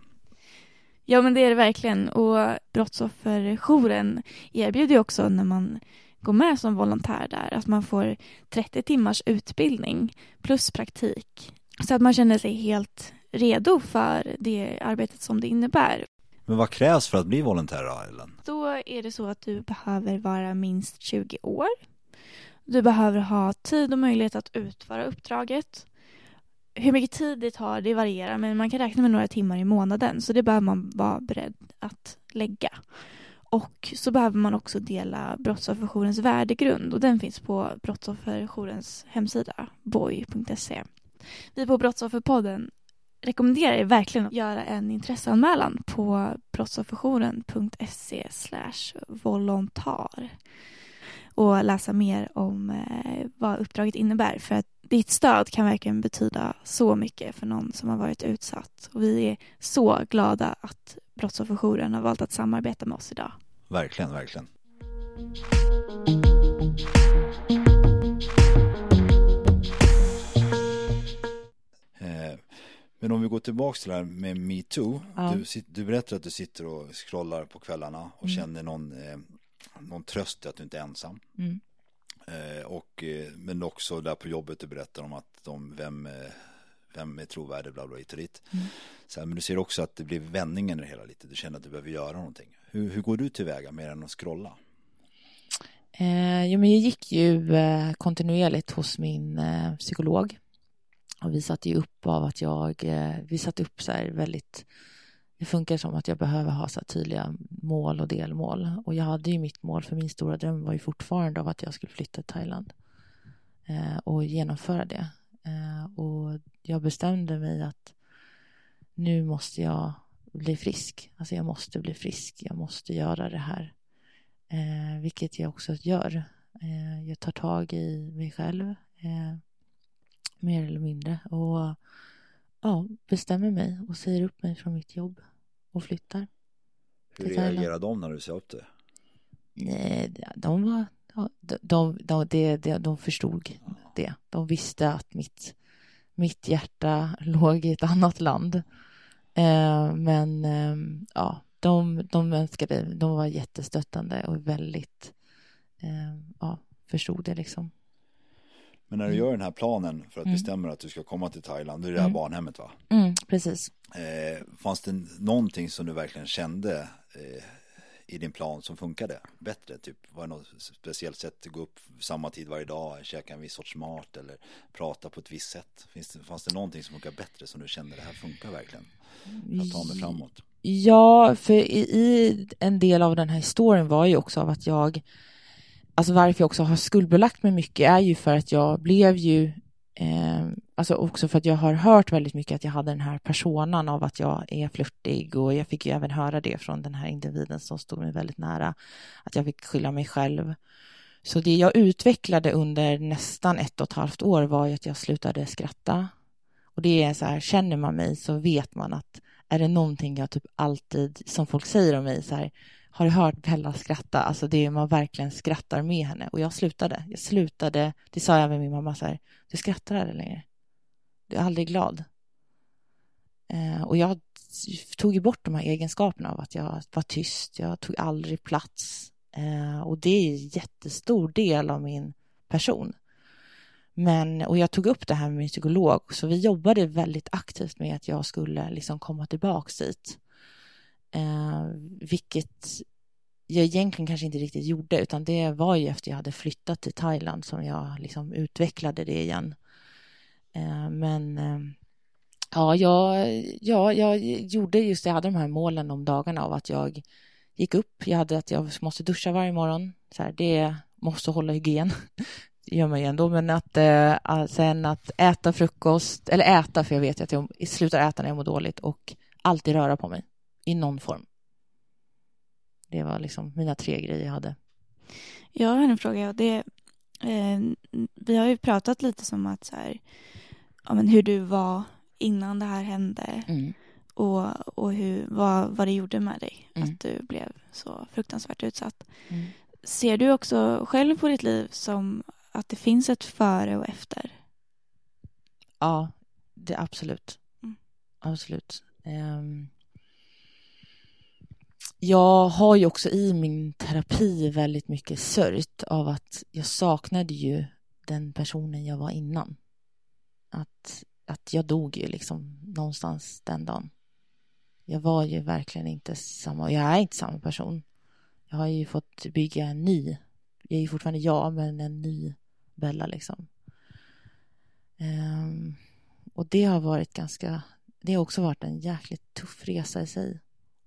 Ja men det är det verkligen och Brottsofferjouren erbjuder ju också när man går med som volontär där att man får 30 timmars utbildning plus praktik så att man känner sig helt redo för det arbetet som det innebär. Men vad krävs för att bli volontär då, Ellen? Då är det så att du behöver vara minst 20 år. Du behöver ha tid och möjlighet att utföra uppdraget. Hur mycket tid det tar, det varierar, men man kan räkna med några timmar i månaden, så det behöver man vara beredd att lägga. Och så behöver man också dela Brottsofferjourens värdegrund och den finns på Brottsofferjourens hemsida, boy.se. Vi på Brottsofferpodden rekommenderar er verkligen att göra en intresseanmälan på brottsofferjouren.se volontar och läsa mer om eh, vad uppdraget innebär. För att ditt stöd kan verkligen betyda så mycket för någon som har varit utsatt. Och vi är så glada att Brottsofferjouren har valt att samarbeta med oss idag. Verkligen, verkligen. Eh, men om vi går tillbaka till det här med metoo. Ja. Du, du berättar att du sitter och scrollar på kvällarna och Mm. känner någon, eh, någon tröst i att du inte är ensam. Mm. Eh, och, eh, men också där på jobbet du berättar om att de, vem, eh, vem är trovärdig, bla bla hit och dit. Mm. Så här, men du ser också att det blir vändningen i det hela lite. Du känner att du behöver göra någonting. Hur, hur går du tillväga mer än att scrolla? Eh, jo, men jag gick ju eh, kontinuerligt hos min eh, psykolog. Och vi satte ju upp av att jag, eh, vi satte upp så här väldigt, det funkar som att jag behöver ha så tydliga mål och delmål. Och jag hade ju mitt mål, för min stora dröm var ju fortfarande av att jag skulle flytta till Thailand. Eh, och genomföra det. Eh, och jag bestämde mig att nu måste jag bli frisk. Alltså jag måste bli frisk, jag måste göra det här. Eh, vilket jag också gör. Eh, jag tar tag i mig själv. Eh, mer eller mindre. Och ja, bestämmer mig och säger upp mig från mitt jobb och flyttar. Hur reagerar de när du säger upp det? Nej, de var... de, de, de, de, de förstod det. De visste att mitt, mitt hjärta (laughs) låg i ett annat land. Eh, men eh, ja, de, de önskade, de var jättestöttande och väldigt, eh, ja, förstod det liksom. Men när du Mm. gör den här planen för att Mm. bestämma att du ska komma till Thailand, då är det här Mm. barnhemmet va? Mm, precis. Eh, fanns det någonting som du verkligen kände eh, i din plan som funkade bättre? Typ, var det något speciellt sätt att gå upp samma tid varje dag, käka en viss sorts mat eller prata på ett visst sätt? Finns det, fanns det någonting som funkar bättre som du kände det här funkar verkligen? För att ta mig framåt. Ja, för i, i en del av den här historien var ju också av att jag, alltså varför jag också har skuldbelagt mig mycket är ju för att jag blev ju, eh, alltså också för att jag har hört väldigt mycket att jag hade den här personan av att jag är flörtig och jag fick ju även höra det från den här individen som stod mig väldigt nära, att jag fick skylla mig själv. Så det jag utvecklade under nästan ett och ett halvt år var ju att jag slutade skratta. Och det är så här, känner man mig så vet man att är det någonting jag typ alltid, som folk säger om mig, så här, har du hört Bella skratta? Alltså det är man verkligen skrattar med henne. Och jag slutade. Jag slutade, det sa jag med min mamma så här, du skrattar aldrig längre. Du är aldrig glad. Eh, och jag tog ju bort de här egenskaperna av att jag var tyst, jag tog aldrig plats. Eh, och det är en jättestor del av min person. Men, och jag tog upp det här med min psykolog, så vi jobbade väldigt aktivt med att jag skulle liksom komma tillbaks dit. Eh, vilket jag egentligen kanske inte riktigt gjorde, utan det var ju efter jag hade flyttat till Thailand som jag liksom utvecklade det igen. Eh, men eh, ja, jag, ja, jag gjorde just det, jag hade de här målen om dagarna av att jag gick upp, jag hade att jag måste duscha varje morgon, så här, det måste hålla hygien. (laughs) Det gör man ju ändå, men att eh, sen att äta frukost, eller äta, för jag vet ju att jag slutar äta när jag mår dåligt och alltid röra på mig i någon form. Det var liksom mina tre grejer jag hade. Jag har en fråga. Det, eh, vi har ju pratat lite som att så här, ja, men hur du var innan det här hände Mm. och, och hur, vad, vad det gjorde med dig. Mm. Att du blev så fruktansvärt utsatt. Mm. Ser du också själv på ditt liv som att det finns ett före och efter? Ja, det absolut. Mm. Absolut. Ehm, jag har ju också i min terapi väldigt mycket sörjt av att jag saknade ju den personen jag var innan. Att, att jag dog ju liksom någonstans den dagen. Jag var ju verkligen inte samma, jag är inte samma person. Jag har ju fått bygga en ny, jag är ju fortfarande jag, men en ny Bella liksom. Um, och det har varit ganska, det har också varit en jäkligt tuff resa i sig.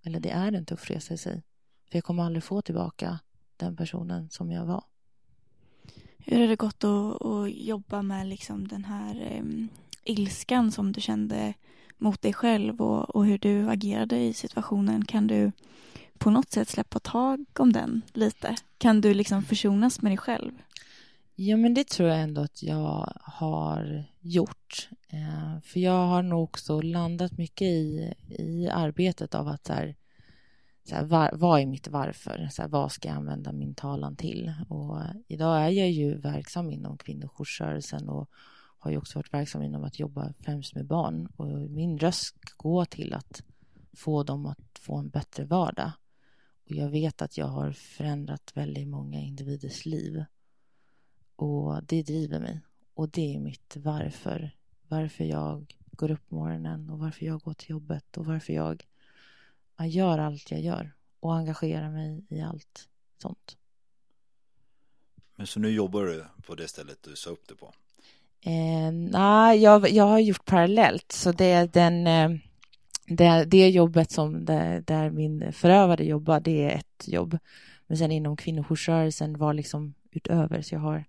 Eller det är en tuff resa i sig. För jag kommer aldrig få tillbaka den personen som jag var. Hur har det gått att, att jobba med liksom den här em, ilskan som du kände mot dig själv och, och hur du agerade i situationen? Kan du på något sätt släppa tag om den lite? Kan du liksom försonas med dig själv? Ja, men det tror jag ändå att jag har gjort. Eh, för jag har nog också landat mycket i, i arbetet av att så här, så här, var, vad är mitt varför? Så här, vad ska jag använda min talan till? Och idag är jag ju verksam inom kvinnojoursrörelsen och har ju också varit verksam inom att jobba främst med barn. Och min röst går till att få dem att få en bättre vardag. Och jag vet att jag har förändrat väldigt många individers liv. Och det driver mig. Och det är mitt varför. Varför jag går upp på morgonen och varför jag går till jobbet och varför jag, jag gör allt jag gör och engagerar mig i allt sånt. Men så nu jobbar du på det stället du sa upp det på? Eh, nej, jag, jag har gjort parallellt, så det är den eh, det, det jobbet som det, där min förövare jobbar, det är ett jobb. Men sen inom kvinnojoursrörelsen var liksom utöver, så jag har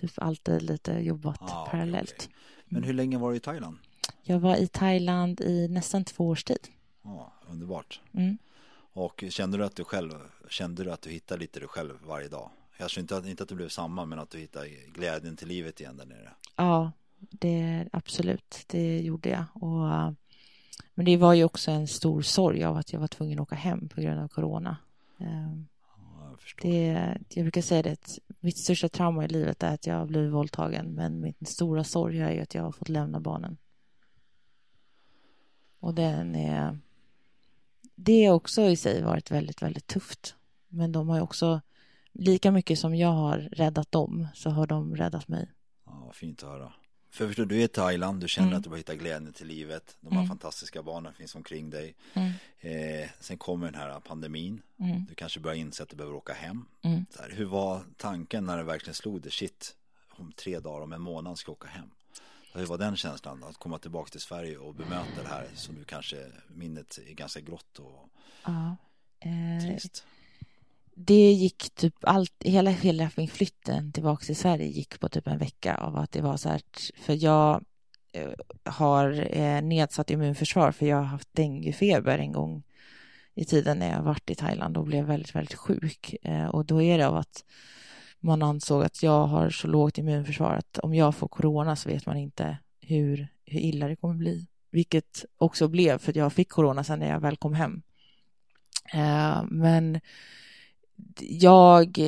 typ alltid lite jobbat ah, parallellt. Okay. Men hur länge var du i Thailand? Jag var i Thailand i nästan två års tid. Ja, underbart. Mm. Och kände du att du själv, kände du att du hittade lite dig själv varje dag? Jag tror inte, inte att det blev samma, men att du hittade glädjen till livet igen där nere. Ja, det absolut, det gjorde jag. Och, men det var ju också en stor sorg av att jag var tvungen att åka hem på grund av corona. Ehm, det, jag brukar säga det, mitt största trauma i livet är att jag har blivit våldtagen, men min stora sorg är ju att jag har fått lämna barnen. Och den är, det har också i sig varit väldigt, väldigt tufft. Men de har ju också, lika mycket som jag har räddat dem, så har de räddat mig. Ja, fint att höra. För förstår, du är i Thailand, du känner mm. att du har hittat glädjen till livet. De här mm. fantastiska barnen finns omkring dig. Mm. Eh, sen kommer den här pandemin. Mm. Du kanske börjar inse att du behöver åka hem. Mm. Så här, hur var tanken när det verkligen slog dig? Shit, om tre dagar, om en månad ska jag åka hem. Hur var den känslan att komma tillbaka till Sverige och bemöta det här som du kanske minnet är ganska grått och ja. eh, trist? Det gick typ allt, hela, hela min flytten tillbaka till Sverige gick på typ en vecka av att det var så här, för jag eh, har eh, nedsatt immunförsvar för jag har haft denguefeber en gång i tiden när jag varit i Thailand och blev väldigt, väldigt sjuk. Eh, och då är det av att man ansåg att jag har så lågt immunförsvar att om jag får corona så vet man inte hur, hur illa det kommer bli. Vilket också blev för att jag fick corona sen när jag väl kom hem. Men jag,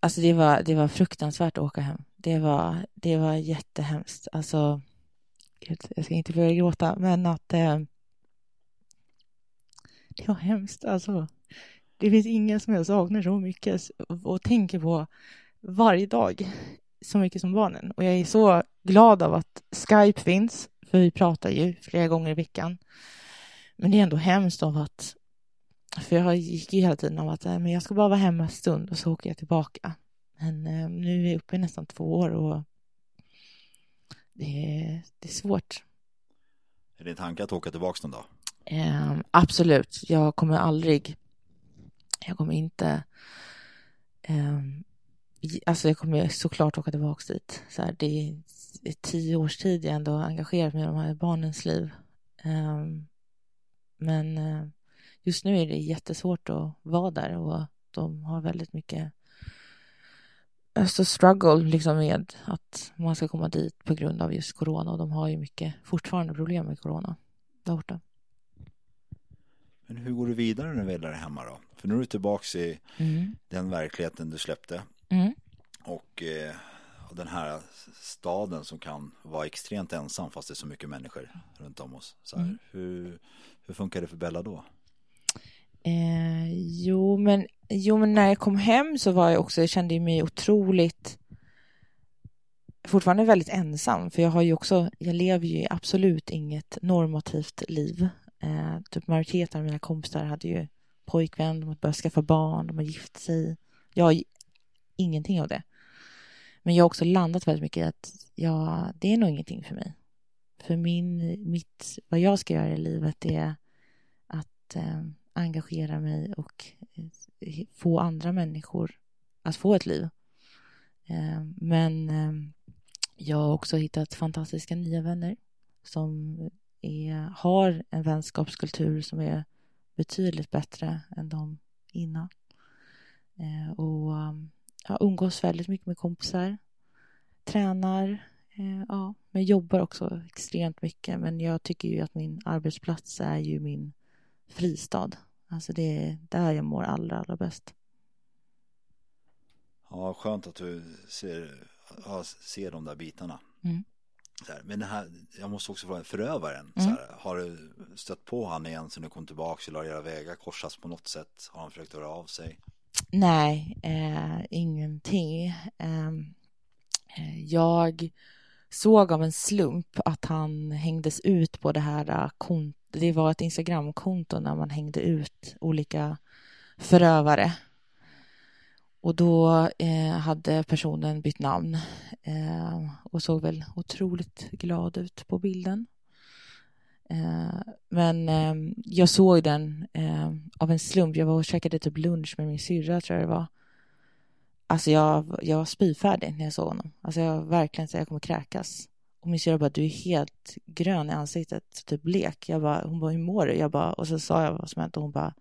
alltså det var, det var fruktansvärt att åka hem. Det var, det var jättehemskt. Alltså, gud, jag ska inte börja gråta, men att eh, det var hemskt. Alltså, det finns ingen som jag saknar så mycket och tänker på varje dag så mycket som barnen. Och jag är så glad av att Skype finns, för vi pratar ju flera gånger i veckan. Men det är ändå hemskt av att för jag gick ju hela tiden om att men jag ska bara vara hemma en stund och så åker jag tillbaka. Men eh, nu är vi uppe i nästan två år och det är, det är svårt. Är det tanke att åka tillbaka någon dag? Eh, absolut. Jag kommer aldrig... Jag kommer inte... Eh, alltså jag kommer såklart åka tillbaka dit. Så här, det är, det är tio års tid jag ändå engagerat mig i de här barnens liv. Eh, men eh, just nu är det jättesvårt att vara där och de har väldigt mycket alltså struggle liksom med att man ska komma dit på grund av just corona och de har ju mycket fortfarande problem med corona där borta. Men hur går du vidare när du väl är hemma då? För nu är du tillbaka i mm. den verkligheten du släppte. Mm. Och eh, den här staden som kan vara extremt ensam fast det är så mycket människor runt om oss. Så här, mm. hur, hur funkar det för Bella då? Eh, jo, men, jo, men när jag kom hem så var jag också, jag kände mig otroligt fortfarande väldigt ensam, för jag har ju också, jag lever ju absolut inget normativt liv. Eh, typ majoriteten av mina kompisar hade ju pojkvän, de har börjat skaffa barn, de har gift sig. Jag har ingenting av det. Men jag har också landat väldigt mycket i att ja, det är nog ingenting för mig. För min, mitt, vad jag ska göra i livet är att eh, engagera mig och eh, få andra människor att få ett liv. Eh, men eh, jag har också hittat fantastiska nya vänner som är, har en vänskapskultur som är betydligt bättre än de innan. Och jag umgås väldigt mycket med kompisar. Tränar. Ja, men jobbar också extremt mycket. Men jag tycker ju att min arbetsplats är ju min fristad. Alltså det är där jag mår allra, allra bäst. Ja, skönt att du ser, ja, ser de där bitarna. Mm. Här, men det här, jag måste också fråga, förövaren, Mm. här, har du stött på han igen sen du kom tillbaka eller har era vägar korsats på något sätt? Har han försökt höra av sig? Nej, eh, ingenting. Ehm, eh, jag såg av en slump att han hängdes ut på det här äh, kontot. det var ett Instagramkonto när man hängde ut olika förövare. Och då eh, hade personen bytt namn eh, och såg väl otroligt glad ut på bilden. Eh, men eh, jag såg den eh, av en slump. Jag var och käkade typ lunch med min syrra tror jag det var. Alltså jag, jag var spyfärdig när jag såg honom. Alltså jag verkligen så jag kommer kräkas. Och min syrra bara, du är helt grön i ansiktet, typ blek. Jag bara, hon bara, hur mår du? Jag bara, och så sa jag vad som hänt och hon bara,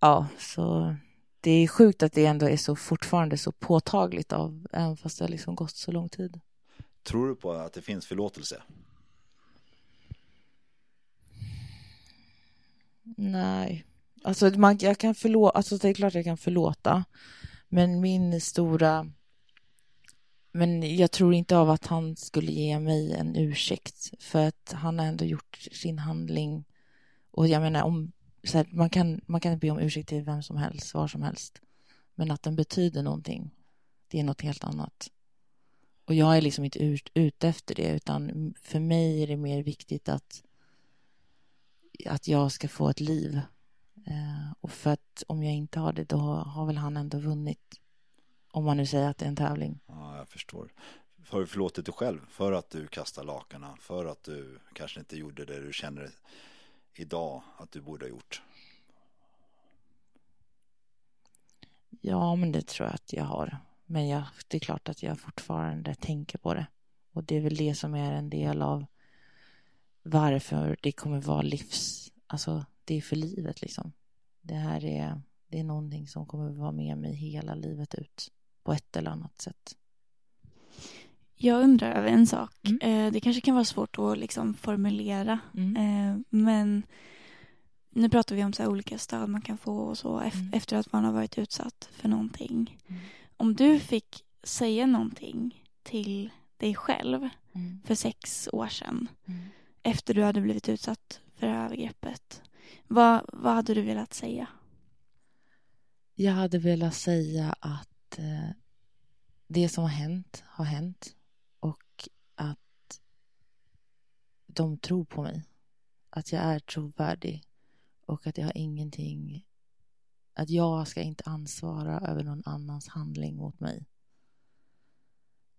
ja, så det är sjukt att det ändå är så fortfarande så påtagligt av, även fast det har liksom gått så lång tid. Tror du på att det finns förlåtelse? Nej, alltså man, jag kan förlåta, alltså det är klart jag kan förlåta. Men min stora, men jag tror inte av att han skulle ge mig en ursäkt för att han har ändå gjort sin handling. Och jag menar om, så här, man kan, man kan be om ursäkt till vem som helst, var som helst. Men att den betyder någonting, det är något helt annat. Och jag är liksom inte ut, ute efter det, utan för mig är det mer viktigt att att jag ska få ett liv. Eh, och för att om jag inte har det, då har väl han ändå vunnit. Om man nu säger att det är en tävling. Ja, jag förstår. Har du förlåtit dig själv för att du kastar lakarna? För att du kanske inte gjorde det du känner idag att du borde ha gjort? Ja, men det tror jag att jag har. Men jag, det är klart att jag fortfarande tänker på det. Och det är väl det som är en del av varför det kommer vara livs... Alltså, det är för livet liksom. Det här är, det är någonting som kommer vara med mig hela livet ut. På ett eller annat sätt. Jag undrar över en sak. Mm. Eh, det kanske kan vara svårt att liksom formulera. Mm. Eh, men nu pratar vi om så här olika stöd man kan få och så Mm. efter att man har varit utsatt för någonting. Mm. Om du fick säga någonting till dig själv Mm. för sex år sedan Mm. efter du hade blivit utsatt för övergreppet. Vad, vad hade du velat säga? Jag hade velat säga att eh, det som har hänt har hänt och att de tror på mig. Att jag är trovärdig och att jag har ingenting att jag ska inte ansvara över någon annans handling mot mig.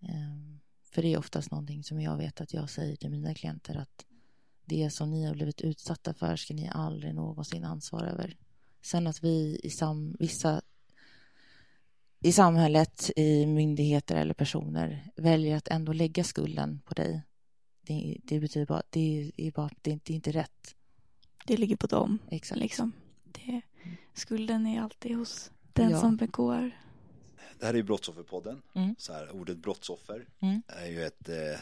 Ehm, för det är oftast någonting som jag vet att jag säger till mina klienter att det som ni har blivit utsatta för ska ni aldrig någonsin ansvara över. Sen att vi i sam, vissa i samhället, i myndigheter eller personer väljer att ändå lägga skulden på dig. Det, det betyder bara, det är bara, det är inte, det är inte rätt. Det ligger på dem. Exakt. Liksom. Det, skulden är alltid hos den Ja. som begår. Det här är ju Brottsofferpodden. Mm. Så här, ordet brottsoffer Mm. är ju ett, eh,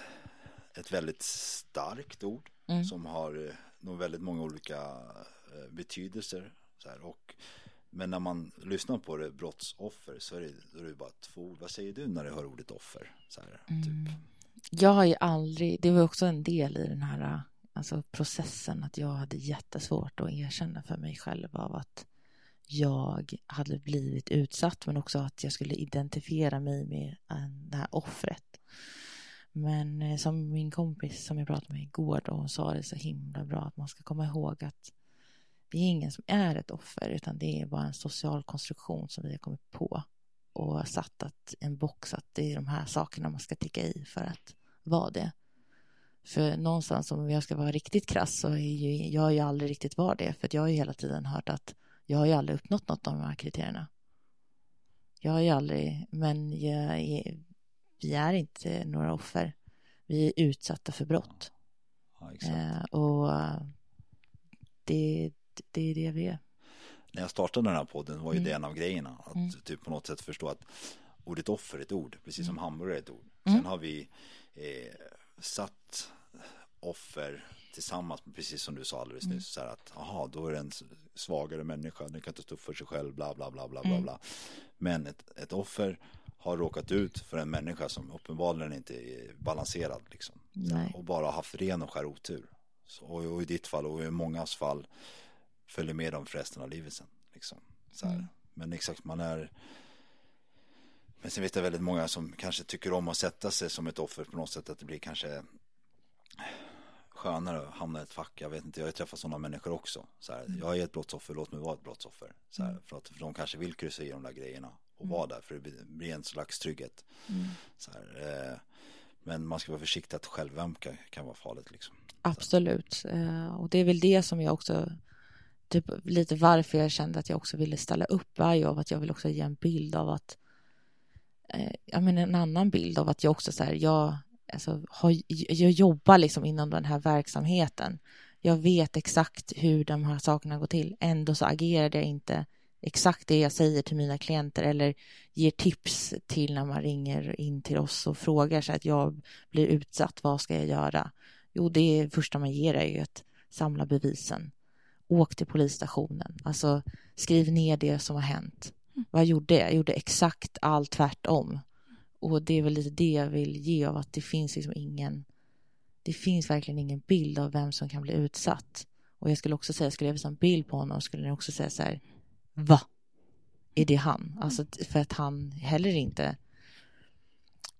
ett väldigt starkt ord Mm. som har eh, nog väldigt många olika eh, betydelser. Så här, och, men när man lyssnar på det, brottsoffer, så är det, då är det bara två ord. Vad säger du när du hör ordet offer? Så här, Mm. typ. Jag har ju aldrig, det var också en del i den här alltså processen att jag hade jättesvårt att erkänna för mig själv av att jag hade blivit utsatt men också att jag skulle identifiera mig med en- det här offret. Men eh, som min kompis som jag pratade med igår då, hon sa det så himla bra att man ska komma ihåg att det är ingen som är ett offer utan det är bara en social konstruktion som vi har kommit på och satt att en box att det är de här sakerna man ska ticka i för att vara det. För någonstans om jag ska vara riktigt krass så är ju, jag har ju aldrig riktigt varit det för att jag har ju hela tiden hört att jag har ju aldrig uppnått något av de här kriterierna. Jag har ju aldrig, men jag är, vi är inte några offer. Vi är utsatta för brott. Ja. Eh, och det, det är det vi är. när jag startade den här podden var ju Mm. det en av grejerna. Att Mm. typ på något sätt förstå att ordet offer är ett ord, precis som hamburgare är ett ord. Mm. Sen har vi eh, satt offer tillsammans, precis som du sa alldeles Mm. nyss, så här att aha, då är det en svagare människa, den kan inte stå upp för sig själv, bla bla bla bla bla. Mm. bla. Men ett, ett offer har råkat ut för en människa som uppenbarligen inte är balanserad liksom. Nej. och bara haft ren och skär otur. Så, och, och i ditt fall och i mångas fall följer med dem för resten av livet sen. Liksom. Så. Mm. Men exakt, man är men sen vet jag väldigt många som kanske tycker om att sätta sig som ett offer på något sätt att det blir kanske skönare att hamna i ett fack. Jag vet inte, jag har träffat sådana människor också. Så här, jag är ett brottsoffer, låt mig vara ett brottsoffer. Så här, för att för de kanske vill kryssa i de där grejerna och vara där för det blir- en slags trygghet. Så här, eh, men man ska vara försiktig att självömka kan vara farligt liksom. Absolut. Eh, Och det är väl det som jag också, typ lite varför jag kände att jag också ville ställa upp var ju av att jag vill också ge en bild av att, eh, ja men en annan bild av att jag också så här, jag, alltså, har, jag jobbar liksom inom den här verksamheten. Jag vet exakt hur de här sakerna går till. Ändå så agerade jag inte exakt det jag säger till mina klienter eller ger tips till när man ringer in till oss och frågar så att jag blir utsatt, vad ska jag göra? Jo, det första man ger är ju att samla bevisen. Åk till polisstationen. Alltså, skriv ner det som har hänt. Vad gjorde jag? Jag gjorde exakt allt tvärtom. Och det är väl lite det jag vill ge av att det finns liksom ingen... Det finns verkligen ingen bild av vem som kan bli utsatt. Och jag skulle också säga, skulle jag visa en bild på honom skulle jag också säga så här, va? Är det han? Alltså för att han heller inte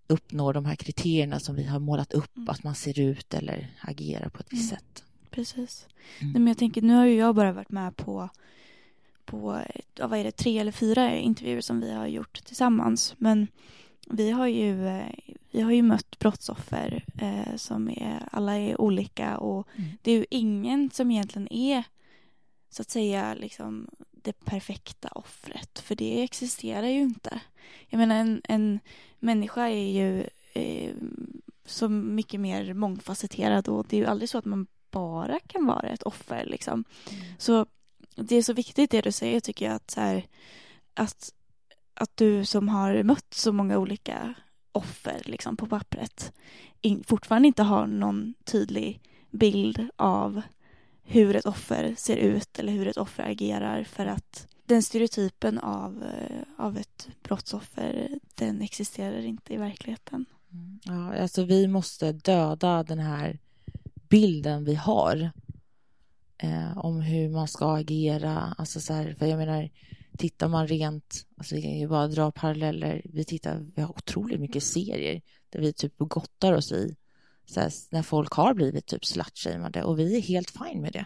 uppnår de här kriterierna som vi har målat upp, att man ser ut eller agerar på ett visst Mm. sätt. Precis. Mm. Nej, men jag tänker, nu har ju jag bara varit med på, på ja, vad är det, tre eller fyra intervjuer som vi har gjort tillsammans. Men vi har ju, eh, vi har ju mött brottsoffer eh, som är, alla är olika och Mm. det är ju ingen som egentligen är så att säga liksom det perfekta offret. För det existerar ju inte. Jag menar en, en människa är ju eh, så mycket mer mångfacetterad och det är ju aldrig så att man bara kan vara ett offer liksom. Så det är så viktigt det du säger tycker jag att så här, att, att du som har mött så många olika offer liksom på pappret in, fortfarande inte har någon tydlig bild av hur ett offer ser ut eller hur ett offer agerar för att den stereotypen av, eh, av ett brottsoffer den existerar inte i verkligheten. Mm. Ja, alltså vi måste döda den här bilden vi har eh, om hur man ska agera. Alltså så här, för jag menar, tittar man rent, alltså vi kan ju bara dra paralleller. Vi tittar, vi har otroligt mycket serier där vi typ gottar oss i här, när folk har blivit typ slutshameade och vi är helt fine med det.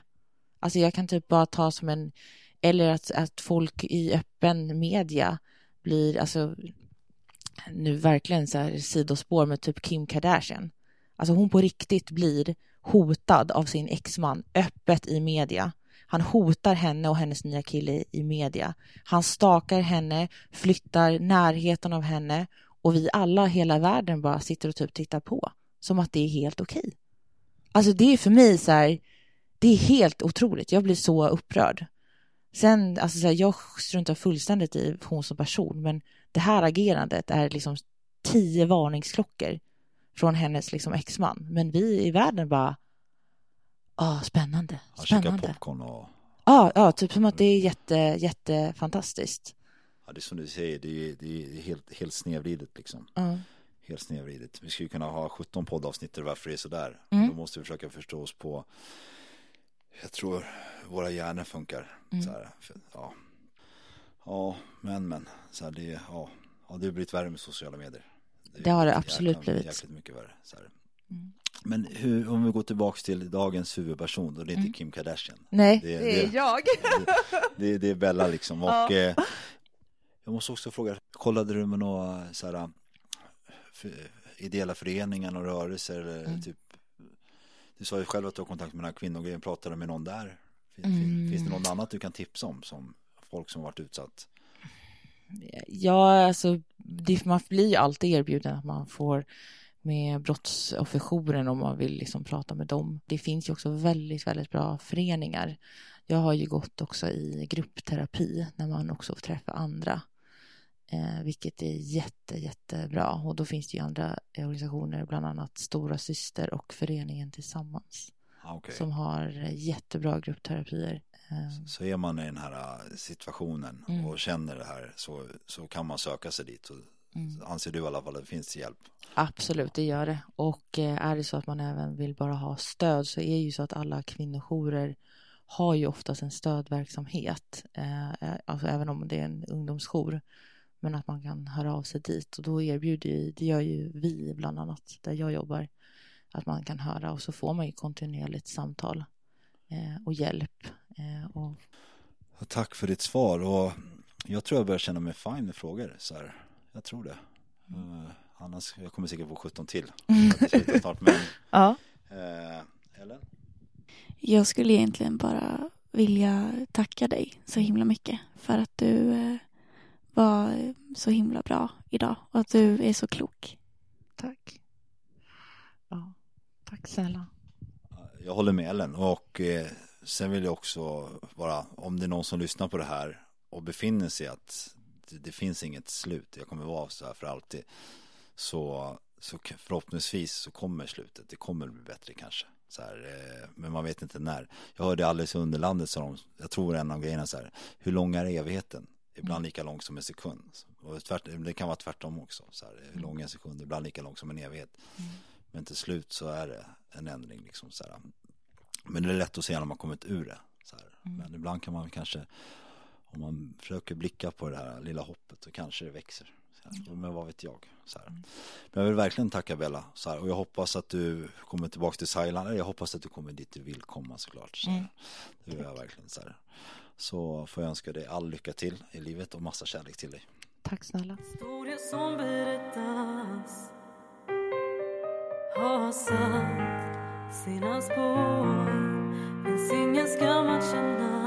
Alltså jag kan typ bara ta som en, eller att, att folk i öppen media blir, alltså nu verkligen så här sidospår med typ Kim Kardashian. Alltså hon på riktigt blir hotad av sin exman öppet i media. Han hotar henne och hennes nya kille i media. Han stakar henne, flyttar närheten av henne och vi alla, hela världen bara sitter och typ tittar på. Som att det är helt okej. Alltså det är för mig så här, det är helt otroligt. Jag blir så upprörd. Sen, alltså så här, jag struntar fullständigt i hon som person, men det här agerandet är liksom tio varningsklockor från hennes liksom exman. Men vi i världen bara, ah, spännande, käkar spännande. och Ja, ja, typ som att det är jätte, jättefantastiskt. ja, det är som du säger, det är, det är helt, helt snedvridet liksom. Ja. Helt snedvridet. Vi skulle kunna ha 17 poddavsnitt och varför det är sådär. Mm. Då måste vi försöka förstå oss på jag tror våra hjärnor funkar. Mm. Så här, för, ja. ja, men men. Så här, det, ja. ja, det har blivit värre med sociala medier. Det har det jäkla- absolut blivit. Jäkligt mycket värre. Så här. Mm. Men hur, om vi går tillbaks till dagens huvudperson, då det är inte Mm. Kim Kardashian. Nej, Det- det, är det- jag. Det, det är Bella liksom. (laughs) Och Ja. eh, jag måste också fråga, kollade du med några så här, för, ideella föreningar och rörelser? eller Mm. Typ, du sa ju själv att du har kontakt med den här kvinnogrejen, pratade du med någon där? Mm. fin, finns det något annat du kan tipsa om som folk som varit utsatt? Ja, alltså det, man blir ju alltid erbjuden att man får med brottsofferjouren om man vill liksom prata med dem. Det finns ju också väldigt, väldigt bra föreningar Jag har ju gått också i gruppterapi när man också får träffa andra. Eh, vilket är jätte, jättebra. Och då finns det ju andra organisationer, bland annat Stora Syster och Föreningen Tillsammans. Ah, okay. Som har jättebra gruppterapier. Eh, så är man i den här situationen mm. och känner det här så, så kan man söka sig dit. Och mm. Anser du i alla fall att det finns hjälp? Absolut, det gör det. Och eh, är det så att man även vill bara ha stöd så är ju så att alla kvinnojourer har ju oftast en stödverksamhet. Eh, alltså även om det är en ungdomsjour. Men att man kan höra av sig dit och då erbjuder det gör ju vi bland annat där jag jobbar. Att man kan höra och så får man ju kontinuerligt samtal och hjälp. Och... Tack för ditt svar och jag tror jag börjar känna mig fine med frågor. Så här. Jag tror det. Mm. Uh, annars, jag kommer säkert få 17 till. (laughs) Snart, men, ja. Uh, Ellen? Jag skulle egentligen bara vilja tacka dig så himla mycket för att du uh, var så himla bra idag och att du är så klok. Tack. Ja, tack snälla. Jag håller med Ellen och eh, sen vill jag också vara, om det är någon som lyssnar på det här och befinner sig att det, det, finns inget slut, jag kommer vara så här för alltid. Så, så förhoppningsvis så kommer slutet, det kommer bli bättre kanske. Så här, eh, men man vet inte när. Jag hörde alldeles i Underlandet så de, jag tror en av grejerna så här, hur lång är evigheten? Ibland lika lång som en sekund. Och tvärt, det kan vara tvärtom också. Så här, hur lång en sekund? Ibland lika lång som en evighet. Mm. Men till slut så är det en ändring. Liksom, så här. Men det är lätt att se när man kommit ur det. Så här. Mm. Men ibland kan man kanske om man försöker blicka på det här lilla hoppet så kanske det växer. Mm. Men vad vet jag? Så här. Men jag vill verkligen tacka Bella. Så här. Och jag hoppas att du kommer tillbaka till Thailand. Jag hoppas att du kommer dit du vill komma såklart. Så mm. Det vill jag verkligen. Så, här. Så får jag önska dig all lycka till i livet och massa kärlek till dig. Tack snälla. Historia som berättas har satt sina spår. Finns ingen skam att känna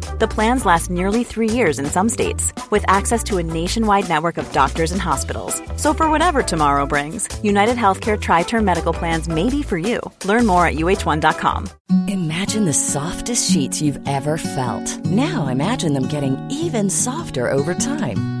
The plans last nearly three years in some states, with access to a nationwide network of doctors and hospitals. So, for whatever tomorrow brings, United Healthcare Tri Term Medical Plans may be for you. Learn more at uh1.com. Imagine the softest sheets you've ever felt. Now, imagine them getting even softer over time.